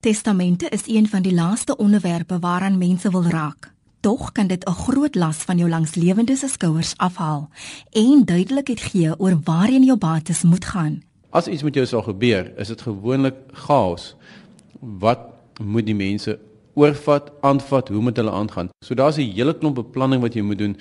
Testamente is een van die laaste onderwerpe waaraan mense wil raak. Tog kan dit 'n groot las van jou langslewende se skouers afhaal en duidelikheid gee oor waarheen jou bates moet gaan. As iets met jou sal gebeur, is dit gewoonlik chaos. Wat moet die mense oorvat, aanvat, hoe moet hulle aangaan? So daar's 'n hele klomp beplanning wat jy moet doen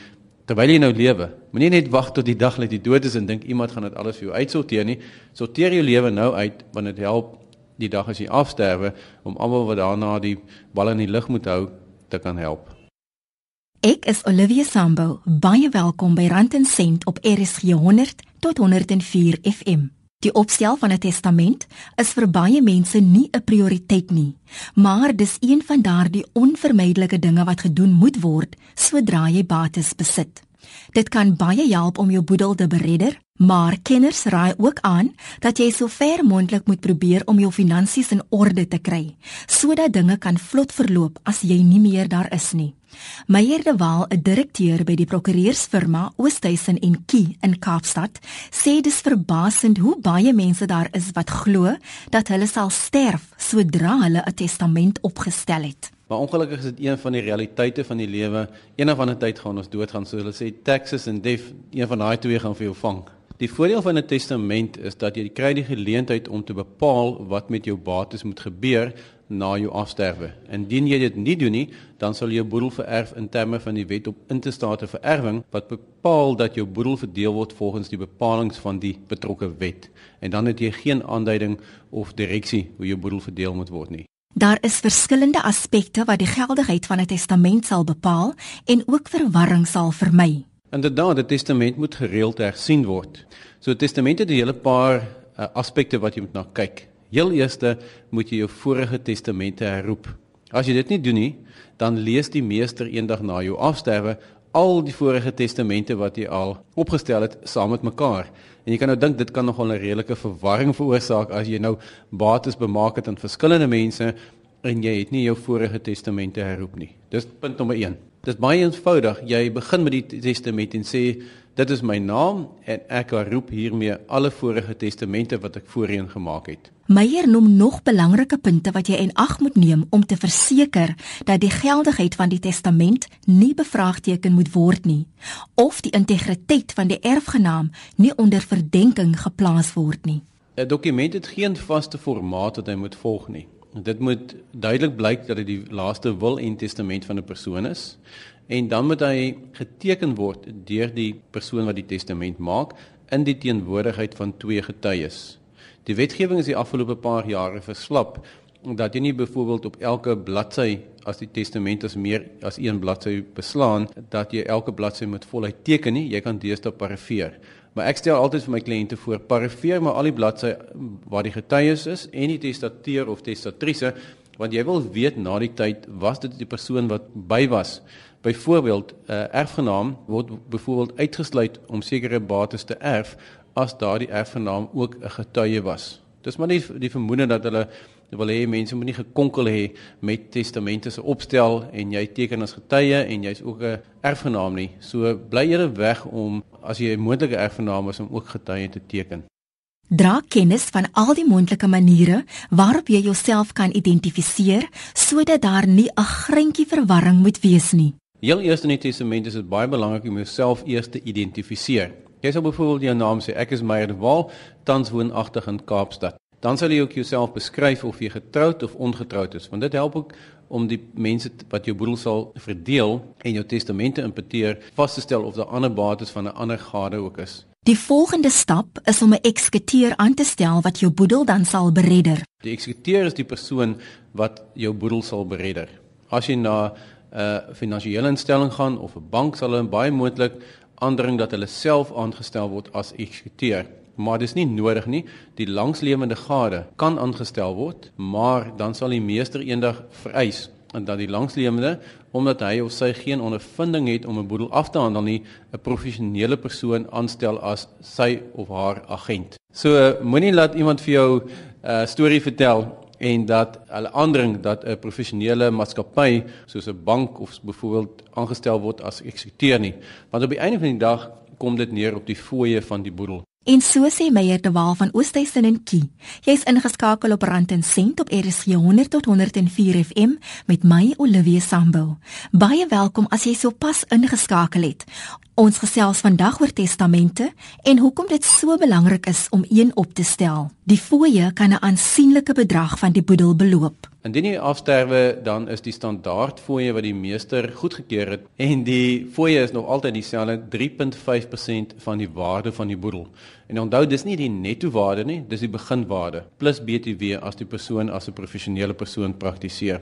terwyl jy nou lewe. Moenie net wag tot die dag dat jy dood is en dink iemand gaan dit alles vir jou uitsorteer nie. Sorteer jou lewe nou uit want dit help die dag as jy afsterwe om almal wat daarna die bal in die lug moet hou te kan help. Ek is Olivia Sambo. Baie welkom by Rand en Sent op RSG 100 tot 104 FM. Die opstel van 'n testament is vir baie mense nie 'n prioriteit nie, maar dis een van daardie onvermydelike dinge wat gedoen moet word sodra jy bates besit. Dit kan baie help om jou boedel te beredder, maar kenners raai ook aan dat jy so ver moontlik moet probeer om jou finansies in orde te kry, sodat dinge kan vlot verloop as jy nie meer daar is nie. Meyer de Waal, 'n direkteur by die prokureursfirma Oosthuizen en Key in Kaapstad, sê dis verbasend hoe baie mense daar is wat glo dat hulle sal sterf sodra hulle 'n testament opgestel het. Maar ongelukkig is dit een van die realiteite van die lewe. Eendag van 'n tyd gaan ons doodgaan, so hulle sê taxes en death, een van daai twee gaan vir jou vang. Die voordeel van 'n testament is dat jy kry die geleentheid om te bepaal wat met jou bates moet gebeur na jou afsterwe. Indien jy dit nie doen nie, dan sal jou boedel vererf in terme van die wet op intestate vererwing wat bepaal dat jou boedel verdeel word volgens die bepalinge van die betrokke wet. En dan het jy geen aanduiding of direksie hoe jou boedel verdeel moet word nie. Daar is verskillende aspekte wat die geldigheid van 'n testament sal bepaal en ook verwarring sal vermy. Inderdaad, 'n testament moet gereeld hersien word. So 'n testament het 'n hele paar uh, aspekte wat jy moet na kyk. Heel eerste moet jy jou vorige testamente herroep. As jy dit nie doen nie, dan lees die meester eendag na jou afsterwe al die vorige testamente wat jy al opgestel het saam met mekaar. En jy kan nou dink dit kan nogal 'n redelike verwarring veroorsaak as jy nou bates bemaak het aan verskillende mense en jy het nie jou vorige testamente herroep nie. Dis punt nommer 1. Dit is baie eenvoudig. Jy begin met die testament en sê dit is my naam en ek roep hiermee alle vorige testamente wat ek voorheen gemaak het. Meyer noem nog belangrike punte wat jy in ag moet neem om te verseker dat die geldigheid van die testament nie bevraagteken moet word nie of die integriteit van die erfgenaam nie onder verdenking geplaas word nie. 'n Dokument het geen vaste formaat wat hy moet volg nie. Dit moet duidelik blyk dat dit die laaste wil en testament van 'n persoon is en dan moet hy geteken word deur die persoon wat die testament maak in die teenwoordigheid van twee getuies. Die wetgewing is die afgelope paar jare verslap dat jy nie byvoorbeeld op elke bladsy as die testament is meer as een bladsy beslaan dat jy elke bladsy moet voluit teken nie, jy kan deesdae parafeer. Maar ek stel altyd vir my kliënte voor, parafeer maar al die bladsye waar die getuies is en die testateur of testatrice, want jy wil weet na die tyd was dit die persoon wat by was. Byvoorbeeld, 'n uh, erfgenaam word byvoorbeeld uitgesluit om sekere bates te erf as daardie erfgenaam ook 'n getuie was. Dis maar nie die vermoede dat hulle wil hê mense moet nie gekonkel hê met testamente se opstel en jy teken as getuie en jy's ook 'n erfgenaam nie. So bly jy weg om as jy 'n moontlike erfgenaam is om ook getuie te teken. Dra kennis van al die moontlike maniere waarop jy jouself kan identifiseer sodat daar nie 'n greintjie verwarring moet wees nie. Heel eers in die testament is dit baie belangrik om jouself eers te identifiseer. Jy sal byvoorbeeld jou naam sê, ek is Meyer de Waal, tans woonagtig in Kaapstad dan sal jy ook jouself beskryf of jy getroud of ongetroud is want dit help ook om die mense wat jou boedel sal verdeel en jou testamente imputeer vas te stel of daar ander bates van 'n ander gade ook is. Die volgende stap is om 'n eksekuteur aan te stel wat jou boedel dan sal beredder. Die eksekuteur is die persoon wat jou boedel sal beredder. As jy na 'n uh, finansiële instelling gaan of 'n bank sal hulle baie moontlik aandring dat hulle self aangestel word as eksekuteur maar dis nie nodig nie. Die langslewende gade kan aangestel word, maar dan sal die meester eendag vereis en dat die langslewende omdat hy of sy geen ondervinding het om 'n boedel af te handel nie, 'n professionele persoon aanstel as sy of haar agent. So uh, moenie laat iemand vir jou 'n uh, storie vertel en dat hulle aandring dat 'n professionele maatskappy soos 'n bank of byvoorbeeld aangestel word as eksekuteur nie. Want op die einde van die dag kom dit neer op die fooie van die boedel. En so sê Meyer de Waal van Oosthuizen en Kie. Jy's ingeskakel op Rand en Sent op RSG 100 tot 104 FM met my Olivia Sambu. Baie welkom as jy sopas ingeskakel het. Ons gesels vandag oor testamente en hoekom dit so belangrik is om een op te stel. Die fooie kan 'n aansienlike bedrag van die boedel beloop. Indien jy afsterwe, dan is die standaard fooie wat die meester goedgekeur het en die fooie is nog altyd dieselfde 3.5% van die waarde van die boedel. En onthou, dis nie die netto waarde nie, dis die beginwaarde plus BTW as die persoon as 'n professionele persoon praktiseer.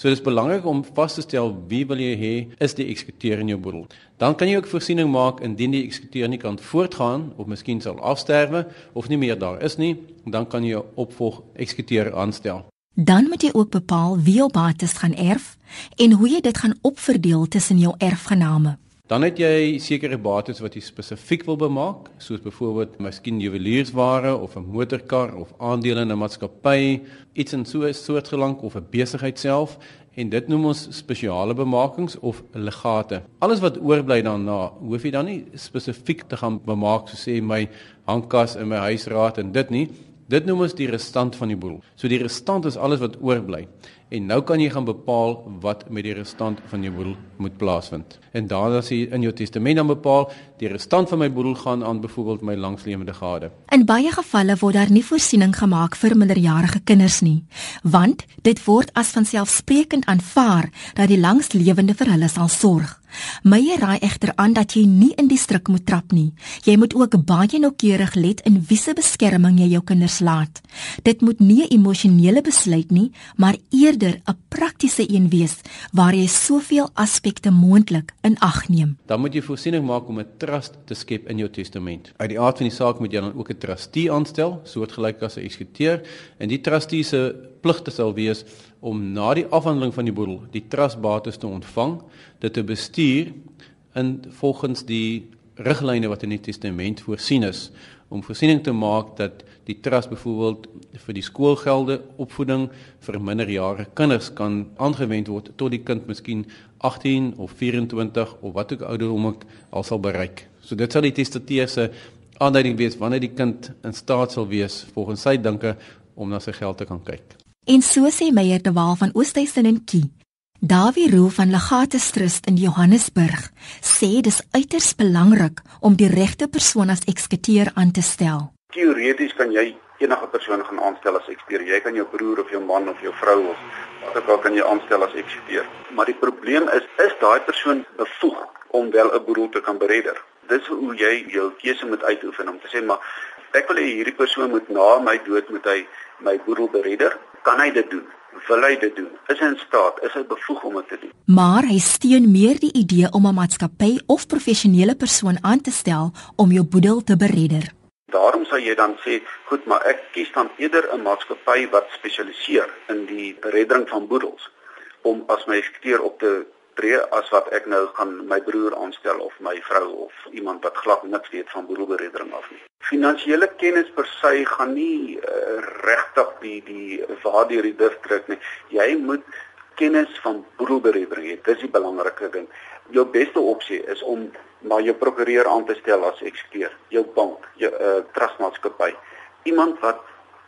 So dis belangrik om vas te stel wie wil jy hê is die eksekuteur in jou boedel. Dan kan jy ook voorsiening maak indien die eksekuteur nie kan voortgaan of miskien sal afsterwe of nie meer daar is nie, dan kan jy 'n opvolg eksekuteur aanstel. Dan moet jy ook bepaal wie jou bates gaan erf en hoe jy dit gaan opverdeel tussen jou erfgename. Dan het jy sekere bates wat jy spesifiek wil bemaak, soos byvoorbeeld miskien juweliersware of 'n motorkar of aandele in 'n maatskappy, iets in so 'n soort gelang of 'n besigheid self en dit noem ons spesiale bemakings of legate. Alles wat oorbly daarna, hoef jy dan nie spesifiek te gaan bemaak soos sê my hangkas en my huisraad en dit nie. Dit noem ons die restant van die boel. So die restant is alles wat oorbly. En nou kan jy gaan bepaal wat met die restant van jou boedel moet plaasvind. En dan as jy in jou testament dan bepaal, die restant van my boedel gaan aan byvoorbeeld my langslewende gade. In baie gevalle word daar nie voorsiening gemaak vir minderjarige kinders nie, want dit word as vanselfsprekend aanvaar dat die langslewende vir hulle sal sorg. Meyer raai egter aan dat jy nie in die struik moet trap nie. Jy moet ook baie noukeurig let in wiese beskerming jy jou kinders laat. Dit moet nie 'n emosionele besluit nie, maar eerder 'n praktiese een wees waar jy soveel aspekte moontlik in ag neem. Dan moet jy voorsiening maak om 'n trust te skep in jou testament. Uit die aard van die saak moet jy dan ook 'n trustee aanstel, soortgelyk as 'n eksekuteur, en die trustee se pligte sal wees om na die afhandeling van die boedel die trustbates te ontvang, dit te bestuur in volgens die riglyne wat in die testament voorsien is om voorsiening te maak dat die trust byvoorbeeld vir die skoolgelde, opvoeding vir minderjarige kinders kan aangewend word tot die kind miskien 18 of 24 of wat ook ouderdom ook al sal bereik. So dit sal die testateur se aanduiding wees wanneer die kind in staat sal wees volgens sy dinke om na sy geld te kan kyk. En so sê Meyer de Waal van Oosthuizen en Kie. Dawie Roo van Legatus Trust in Johannesburg sê dis uiters belangrik om die regte persoon as eksekuteur aan te stel. Teoreties kan jy enige persoon gaan aanstel as eksekuteur. Jy kan jou broer of jou man of jou vrou of wat ook al kan jy aanstel as eksekuteur. Maar die probleem is is daai persoon bevoeg om wel 'n boedel te kan beredder. Dis hoe jy jou keuse moet uitoefen om te sê maar ek wil hê hierdie persoon moet na my dood moet hy my boedel beredder kan hy dit doen? Wil hy dit doen? Is hy in staat? Is hy bevoeg om dit te doen? Maar hy steun meer die idee om 'n maatskappy of professionele persoon aan te stel om jou boedel te beredder. Daarom sou jy dan sê, goed, maar ek kies dan eerder 'n maatskappy wat spesialiseer in die bereddering van boedels om as my eksekuteur op te tree as wat ek nou gaan my broer aanstel of my vrou of iemand wat glad niks weet van boedelbereddering af nie. Finansiële kennis per se gaan nie uh, regtig die die waardeur die distrik nie. Jy moet kennis van boedelbereddering hê. Dis die belangrike ding. Jou beste opsie is om maar jou prokureur aan te stel as eksekuteur, jou bank, jou uh, trustmaatskappy. Iemand wat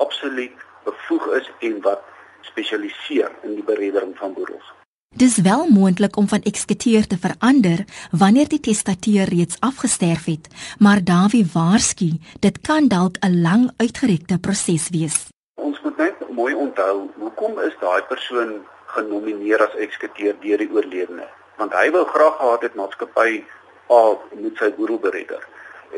absoluut bevoeg is en wat spesialiseer in die bereddering van boedels. Dis wel moontlik om van eksekuteur te verander wanneer die testateur reeds afgesterf het, maar Dawie waarsku, dit kan dalk 'n lang uitgerekte proses wees. Ons moet net mooi onthou, hoekom is daai persoon genomineer as eksekuteur deur die oorledene? Want hy wou graag gehad het maatskappy A moet sy boedel beredder.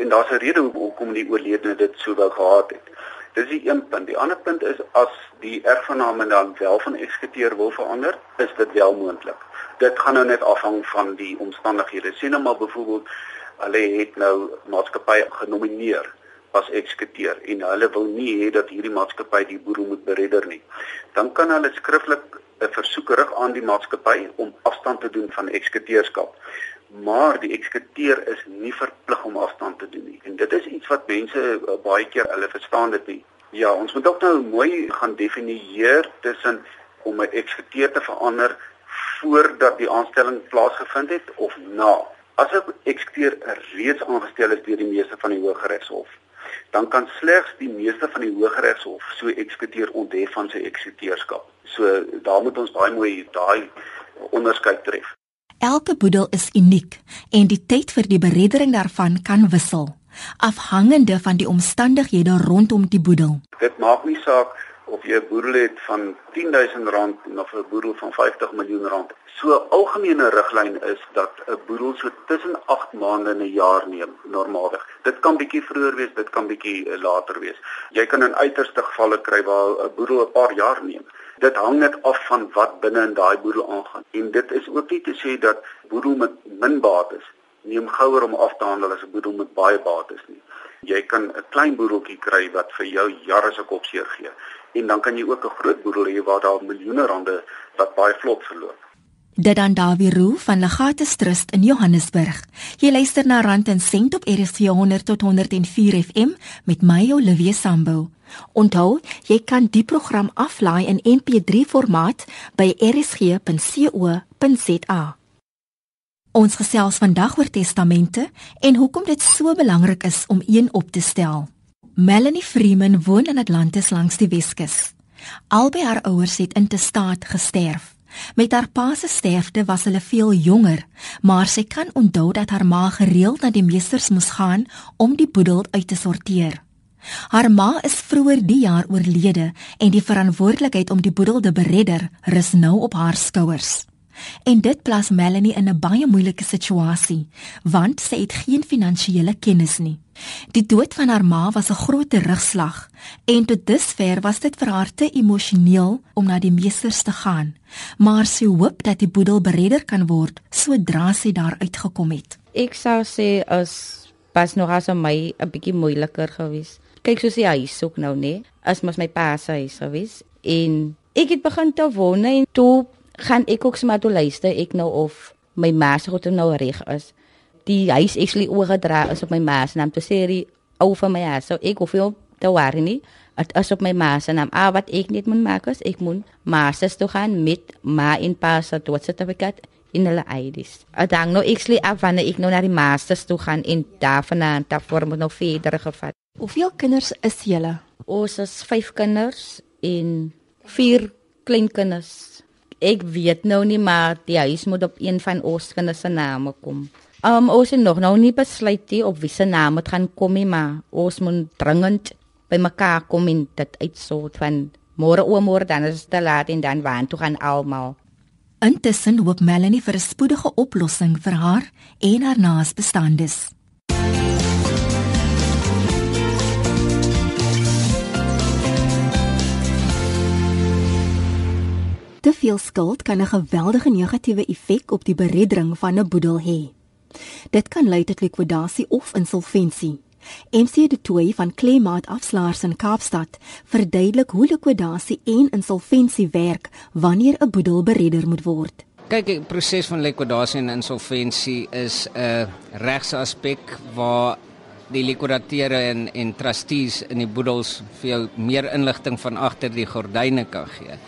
En daar's 'n rede hoekom die oorledene dit sou wou gehad het. Dis die een punt. Die ander punt is as die erfgename dan wel van eksekuteur wil verander, is dit wel moontlik. Dit gaan nou net afhang van die omstandighede. Sien nou maar byvoorbeeld hulle het nou maatskappy genomineer as eksekuteur en hulle wil nie hê dat hierdie maatskappy die boedel moet beredder nie. Dan kan hulle skriftelik 'n versoek rig aan die maatskappy om afstand te doen van eksekuteurskap maar die eksekuteur is nie verplig om afstand te doen nie. En dit is iets wat mense uh, baie keer hulle verstaan dit nie. Ja, ons moet ook nou mooi gaan definieer tussen om 'n eksekuteur te verander voordat die aanstelling plaasgevind het of na. As 'n eksekuteur reeds aangestel is deur die meester van die Hooggeregshof dan kan slegs die meeste van die Hooggeregshof so eksekuteer onthef van sy eksekuteurskap. So daar moet ons baie mooi daai onderskeid tref. Elke boedel is uniek en die tyd vir die bereddering daarvan kan wissel afhangende van die omstandighede rondom die boedel. Dit maak nie saak of jy 'n boedel het van 10000 rand of 'n boedel van 50 miljoen rand. So algemene riglyn is dat 'n boedel so tussen 8 maande en 'n jaar neem normaalweg. Dit kan bietjie vroeër wees, dit kan bietjie eh, later wees. Jy kan in uiterste gevalle kry waar 'n boedel 'n paar jaar neem. Dit hang net af van wat binne in daai boedel aangaan. En dit is ook nie te sê dat boedel met min bates neem gouer om af te handel as 'n boedel met baie bates nie. Jy kan 'n klein boedeltjie kry wat vir jou jare se kop seer gee. En dan kan jy ook 'n groot boedel hê waar daar miljoene rande wat baie vlot verloop. Dit dan Dawie Roo van Legate Trust in Johannesburg. Jy luister na Rand en Sent op RSG 100 tot 104 FM met my Olivia Sambu. Onthou, jy kan die program aflaai in MP3 formaat by rsg.co.za. Ons gesels vandag oor testamente en hoekom dit so belangrik is om een op te stel. Melanie Freeman woon in Atlantis langs die Weskus. Albei haar ouers het in te staat gesterf. Met haar pa se sterfte was hulle veel jonger, maar sy kan onthou dat haar ma gereeld na die meesters moes gaan om die boedel uit te sorteer. Haar ma is vroeër die jaar oorlede en die verantwoordelikheid om die boedel te beredder rus nou op haar skouers. En dit plaas Melanie in 'n baie moeilike situasie, want sy het geen finansiële kennis nie. Die dood van haar ma was 'n groot terugslag en tot dusver was dit vir haar te emosioneel om na die meesters te gaan. Maar sy hoop dat die boedel beredder kan word sodra sy daar uitgekom het. Ek sou sê as pas nog as my 'n bietjie moeiliker gewees. Kyk soos die huis ook nou nê, as mos my pa se huis gewees en ek het begin te wonder en toe gaan ek ook sommer toe luister ek nou of my ma se goed nou reg is. Die huis actually oorgedra is op my ma se naam te sê die ou van my huis. So ek hoef veel te worry nie. Dit is op my ma se naam. Ah wat ek net moet maak is ek moet ma se toe gaan met ma en pa se doodsertifikaat in hulle IDs. Ek dan nou actually af wanneer ek nou na die masters toe gaan en daarvan daarvoor moet nou verder gevat. Hoeveel kinders is julle? Ons is 5 kinders en 4 kleinkinders ek weet nou nie maar die huis moet op een van ons kinders se name kom. Um ons het nog nou nie besluit nie op wie se naam dit gaan kom nie, maar ons moet dringend by mekaar kom en dit uitsort van môre oor môre dan is dit te laat en dan waan toe gaan almal. Intussen hoop Melanie vir 'n spoedige oplossing vir haar en haar naasbestandes. Te veel skuld kan 'n geweldige negatiewe effek op die bereddering van 'n boedel hê. Dit kan lei tot likwidasie of insolventie. MC De Tooy van Klemaat Afslaers in Kaapstad verduidelik hoe likwidasie en insolventie werk wanneer 'n boedel beredder moet word. Kyk, die proses van likwidasie en insolventie is 'n regse aspek waar die likwidateure en en trustees in die boedels vir jou meer inligting van agter die gordyne kan gee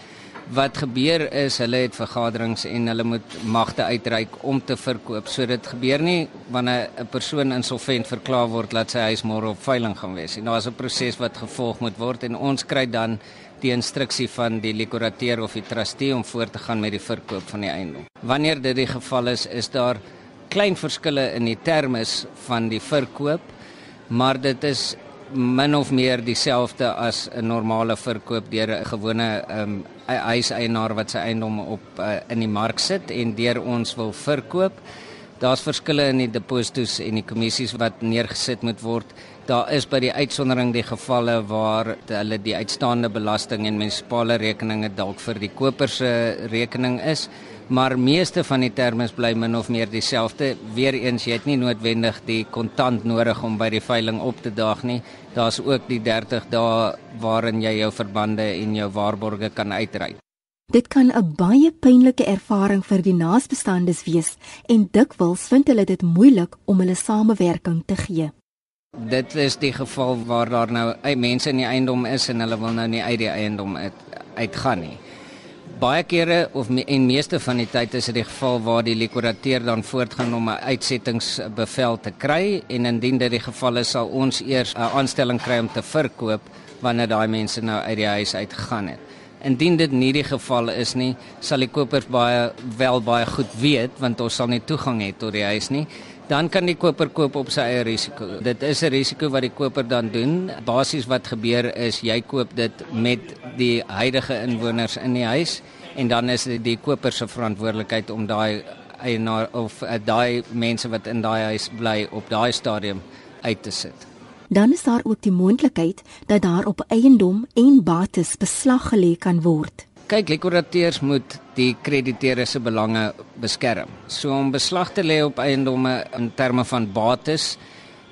wat gebeur is hulle het vergaderings en hulle moet magte uitreik om te verkoop. So dit gebeur nie wanneer 'n persoon insolvent verklaar word dat sy huis môre op veiling gaan wees. En daar's 'n proses wat gevolg moet word en ons kry dan die instruksie van die likurateur of die trustee om voort te gaan met die verkoop van die eiendom. Wanneer dit die geval is, is daar klein verskille in die termes van die verkoop, maar dit is min of meer dieselfde as 'n normale verkoop deur 'n gewone um, huiseienaar wat sy eiendom op uh, in die mark sit en deur ons wil verkoop. Daar's verskille in die depositos en die kommissies wat neergesit moet word. Daar is by die uitsondering die gevalle waar hulle die uitstaande belasting en munisipale rekeninge dalk vir die koper se rekening is maar meeste van die terme bly min of meer dieselfde. Weereens jy het nie noodwendig die kontant nodig om by die veiling op te daag nie. Daar's ook die 30 dae waarin jy jou verbande en jou waarborge kan uitreik. Dit kan 'n baie pynlike ervaring vir die naasbestandes wees en dikwels vind hulle dit moeilik om hulle samewerking te gee. Dit is die geval waar daar nou mense in die eiendom is en hulle wil nou nie uit die eiendom uit uitgaan nie Baie kere of me, en meeste van die tyd is dit die geval waar die likurateur dan voortgaan om 'n uitsettingsbevel te kry en indien dit die geval is sal ons eers 'n aanstelling kry om te verkoop wanneer daai mense nou uit die huis uitgegaan het. Indien dit nie die geval is nie, sal die kopers baie wel baie goed weet want ons sal nie toegang hê tot die huis nie. Dan kan die koper koop op sy eie risiko. Dit is 'n risiko wat die koper dan doen. Basies wat gebeur is jy koop dit met die huidige inwoners in die huis en dan is dit die koper se verantwoordelikheid om daai eienaar of uh, daai mense wat in daai huis bly op daai stadium uit te sit. Dan is daar ook die moontlikheid dat daar op eiendom en bates beslag gelê kan word. Kyk, likurateurs moet die krediteure se belange beskerm. So om beslag te lê op eiendomme in terme van bates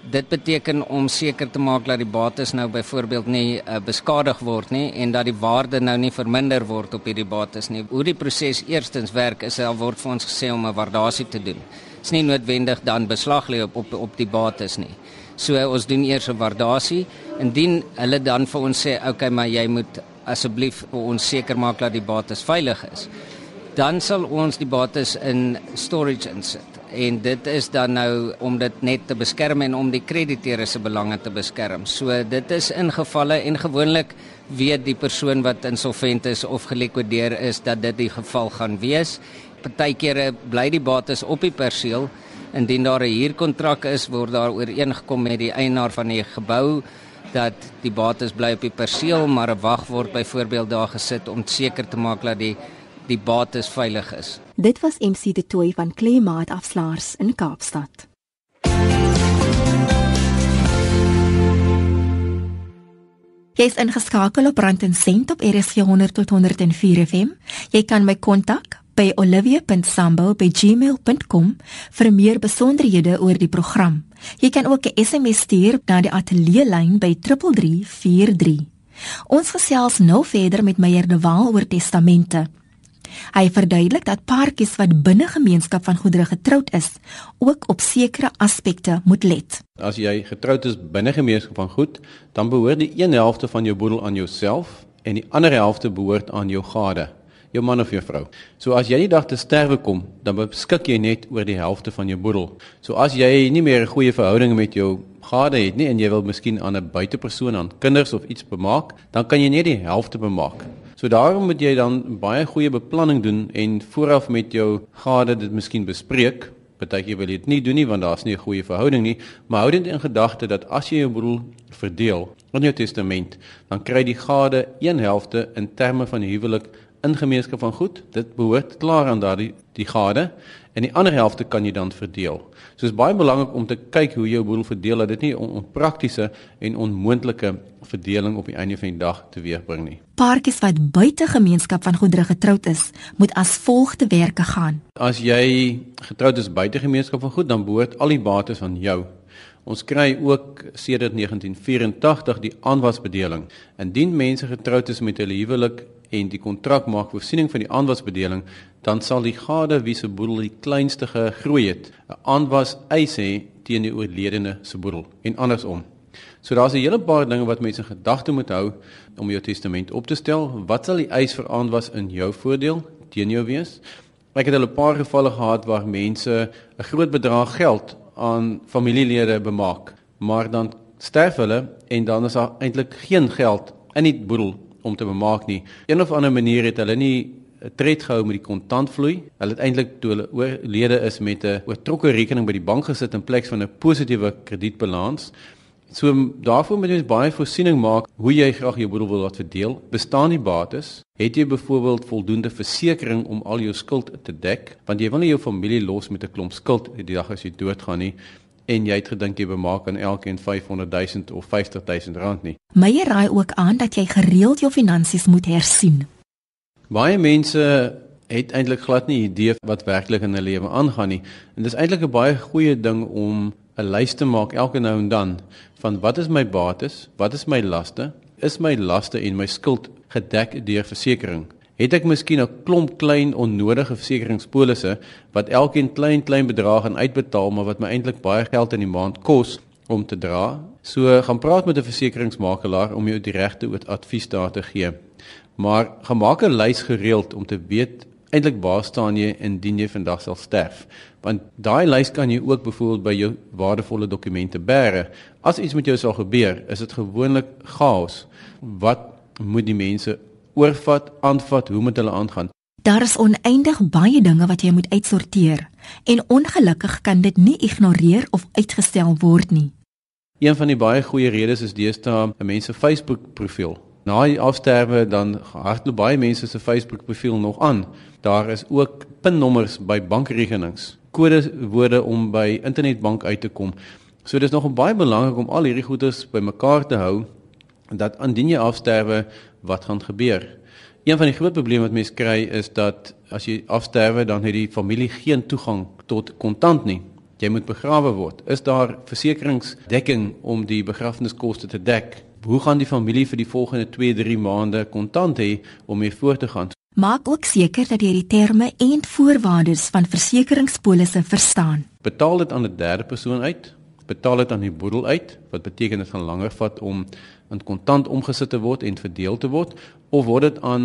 Dit beteken om seker te maak dat die bates nou byvoorbeeld nie uh, beskadig word nie en dat die waarde nou nie verminder word op hierdie bates nie. Hoe die proses eerstens werk is al word vir ons gesê om 'n waardasie te doen. Dit is nie noodwendig dan beslag lê op, op op die bates nie. So ons doen eers 'n waardasie. Indien hulle dan vir ons sê, "Oké, okay, maar jy moet asseblief vir ons seker maak dat die bates veilig is." Dan sal ons die bates in storage insit. En dit is dan nou om dit net te beskerm en om die krediteure se belange te beskerm. So dit is ingevalle en gewoonlik weet die persoon wat insolvent is of gelikwideer is dat dit die geval gaan wees. Partykeere bly die bates op die perseel Indien daar 'n huurkontrak is, word daar ooreengekom met die eienaar van die gebou dat die bates bly op die perseel, maar 'n wag word byvoorbeeld daar gesit om seker te maak dat die die bates veilig is. Dit was MC De Tooi van Kleemaat Afslaers in Kaapstad. Jy is ingeskakel op Rand en Sent op RSG 100 tot 104 FM. Jy kan my kontak by olivia.sambo@gmail.com vir meer besonderhede oor die program. Jy kan ook 'n SMS stuur na die ateljee lyn by 3343. Ons gesels nou verder met Meyer de Waal oor testamente. Hy verduidelik dat paartjies wat binne gemeenskap van goedere getroud is, ook op sekere aspekte moet let. As jy getroud is binne gemeenskap van goed, dan behoort die een helfte van jou boedel aan jouself en die ander helfte behoort aan jou gade jou man of jou vrou. So as jy die dag te sterwe kom, dan beskik jy net oor die helfte van jou boedel. So as jy nie meer 'n goeie verhouding met jou gade het nie en jy wil miskien aan 'n buitepersoon aan kinders of iets bemaak, dan kan jy net die helfte bemaak. So daarom moet jy dan baie goeie beplanning doen en vooraf met jou gade dit miskien bespreek. Partykeer wil jy dit nie doen nie want daar's nie 'n goeie verhouding nie, maar hou dit in gedagte dat as jy jou boedel verdeel in jou testament, dan kry die gade een helfte in terme van die huwelik in gemeenskap van goed, dit behoort klaar aan daardie die gade en die ander helfte kan jy dan verdeel. So is baie belangrik om te kyk hoe jy jou boedel verdeel dat dit nie 'n onpraktiese en onmoontlike verdeling op die einde van die dag teweegbring nie. Paartjies wat buite gemeenskap van goedere getroud is, moet as volg te werke gaan. As jy getroud is buite gemeenskap van goed, dan behoort al die bates aan jou. Ons kry ook sedert 1984 die aanwasbedeling. Indien mense getroud is met hulle huwelik en die kontrak maak voorsiening van die aanwasbedeling, dan sal die gade wie se boedel die kleinste gegroei het, 'n aanwas eis hê teen die oorledene se boedel en andersom. So daar's 'n hele paar dinge wat mense in gedagte moet hou om jou testament op te stel. Wat sal die eis vir aanwas in jou voordeel teen jou wees? Ek het al 'n paar gevalle gehad waar mense 'n groot bedrag geld aan familielede bemaak, maar dan sterf hulle en dan is daar eintlik geen geld in die boedel om te bemaak nie. Een of ander manier het hulle nie tred gehou met die kontantvloei. Hulle het eintlik toe hulle oorlede is met 'n oortrokke rekening by die bank gesit in plaas van 'n positiewe kredietbalans. So daarvoor moet jy baie voorsiening maak hoe jy graag jou boedel wil laat verdeel. Bestaan die bates? Het jy byvoorbeeld voldoende versekerings om al jou skuld te dek? Want jy wil nie jou familie los met 'n klomp skuld die dag as jy doodgaan nie en jy het gedink jy bemaak aan elkeen 500 000 of 50 000 rand nie. Meyer raai ook aan dat jy gereeld jou finansies moet hersien. Baie mense het eintlik glad nie idee wat werklik in hulle lewe aangaan nie. En dis eintlik 'n baie goeie ding om 'n lys te maak elke nou en dan van wat is my bates, wat is my laste, is my laste en my skuld gedek deur versekerings het ek miskien 'n klomp klein onnodige versekeringspolisse wat elkeen klein klein bedrag gaan uitbetaal maar wat my eintlik baie geld in die maand kos om te dra. So gaan praat met 'n versekeringsmakelaar om jou die regte advies daar te gee. Maar gemaak 'n lys gereeld om te weet eintlik waar staan jy indien jy vandag sal sterf. Want daai lys kan jy ook byvoorbeeld by jou waardevolle dokumente bære. As iets met jou sal gebeur, is dit gewoonlik chaos. Wat moet die mense oorvat, aanvat, hoe moet hulle aangaan? Daar is oneindig baie dinge wat jy moet uitsorteer en ongelukkig kan dit nie ignoreer of uitgestel word nie. Een van die baie goeie redes is deesdae 'n mens se Facebook profiel. Na die afsterwe dan hardloop baie mense se Facebook profiel nog aan. Daar is ook pinnommers by bankrekenings, kodewoorde om by internetbank uit te kom. So dis nog baie belangrik om al hierdie goeders bymekaar te hou dat indien jy afsterwe, wat gaan gebeur? Een van die groot probleme wat mense kry is dat as jy afsterwe, dan het die familie geen toegang tot kontant nie jy moet begrawe word. Is daar versekeringsdekking om die begrafniskoste te dek? Hoe gaan die familie vir die volgende 2-3 maande kontant hê om mee voort te gaan? Maak ook seker dat jy die terme en voorwaardes van versekeringspolisse verstaan. Betaal dit aan 'n derde persoon uit? Betaal dit aan die boedel uit? Wat beteken dit gaan langer vat om in kontant omgesit te word en verdeel te word of word dit aan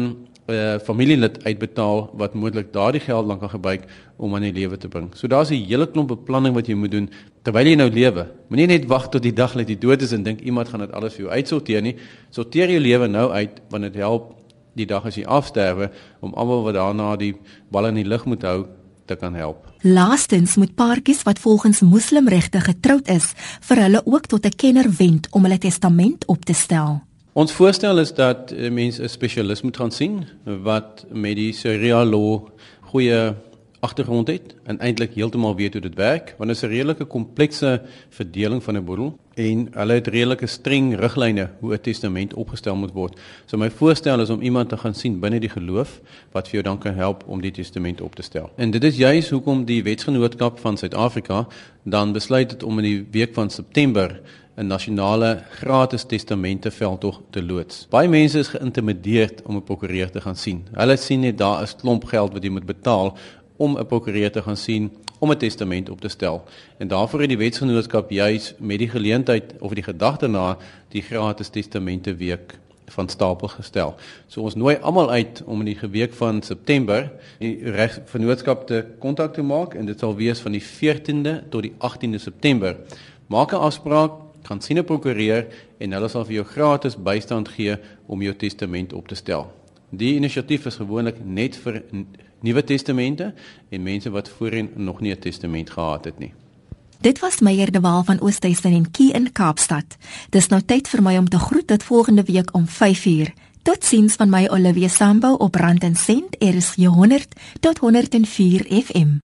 'n uh, eh, familielid uitbetaal wat moontlik daardie geld lank kan gebruik om aan die lewe te bring. So daar's 'n hele klomp beplanning wat jy moet doen terwyl jy nou lewe. Moenie net wag tot die dag dat jy dood is en dink iemand gaan dit alles vir jou uitsorteer nie. Sorteer jou lewe nou uit want dit help die dag as jy afsterwe om almal wat daarna die bal in die lug moet hou te kan help. Laastens moet paartjies wat volgens moslimregte getroud is, vir hulle ook tot 'n kenner wend om hulle testament op te stel. Ons voorstel is dat mense 'n spesialis moet gaan sien wat met die Sharia law goeie agtergrond het en eintlik heeltemal weet hoe dit werk want dit is 'n redelike komplekse verdeling van 'n boedel en hulle het redelike streng riglyne hoe 'n testament opgestel moet word. So my voorstel is om iemand te gaan sien binne die geloof wat vir jou dan kan help om die testament op te stel. En dit is juis hoekom die wetsgenootskap van Suid-Afrika dan besluit het om in die week van September 'n nasionale gratis testamente veldtog te loods. Baie mense is geïntimideer om 'n prokureur te gaan sien. Hulle sien net daar is klomp geld wat jy moet betaal om 'n prokureur te gaan sien om 'n testament op te stel. En daarvoor het die wetsgenootskap juis met die geleentheid of die gedagte na die gratis testamente week van stapel gestel. So ons nooi almal uit om in die week van September die regsgenootskap te kontak te maak en dit sal wees van die 14de tot die 18de September. Maak 'n afspraak gaan sien 'n prokureur en hulle sal vir jou gratis bystand gee om jou testament op te stel. Die inisiatief is gewoonlik net vir Nuwe Testamente en mense wat voorheen nog nie 'n testament gehad het nie. Dit was Meyer de Waal van Oosthuizen en Key in Kaapstad. Dis nou tyd vir my om te groet tot volgende week om 5uur. Totsiens van my Olivia Sambo op Rand en Sent, RSG 100 tot 104 FM.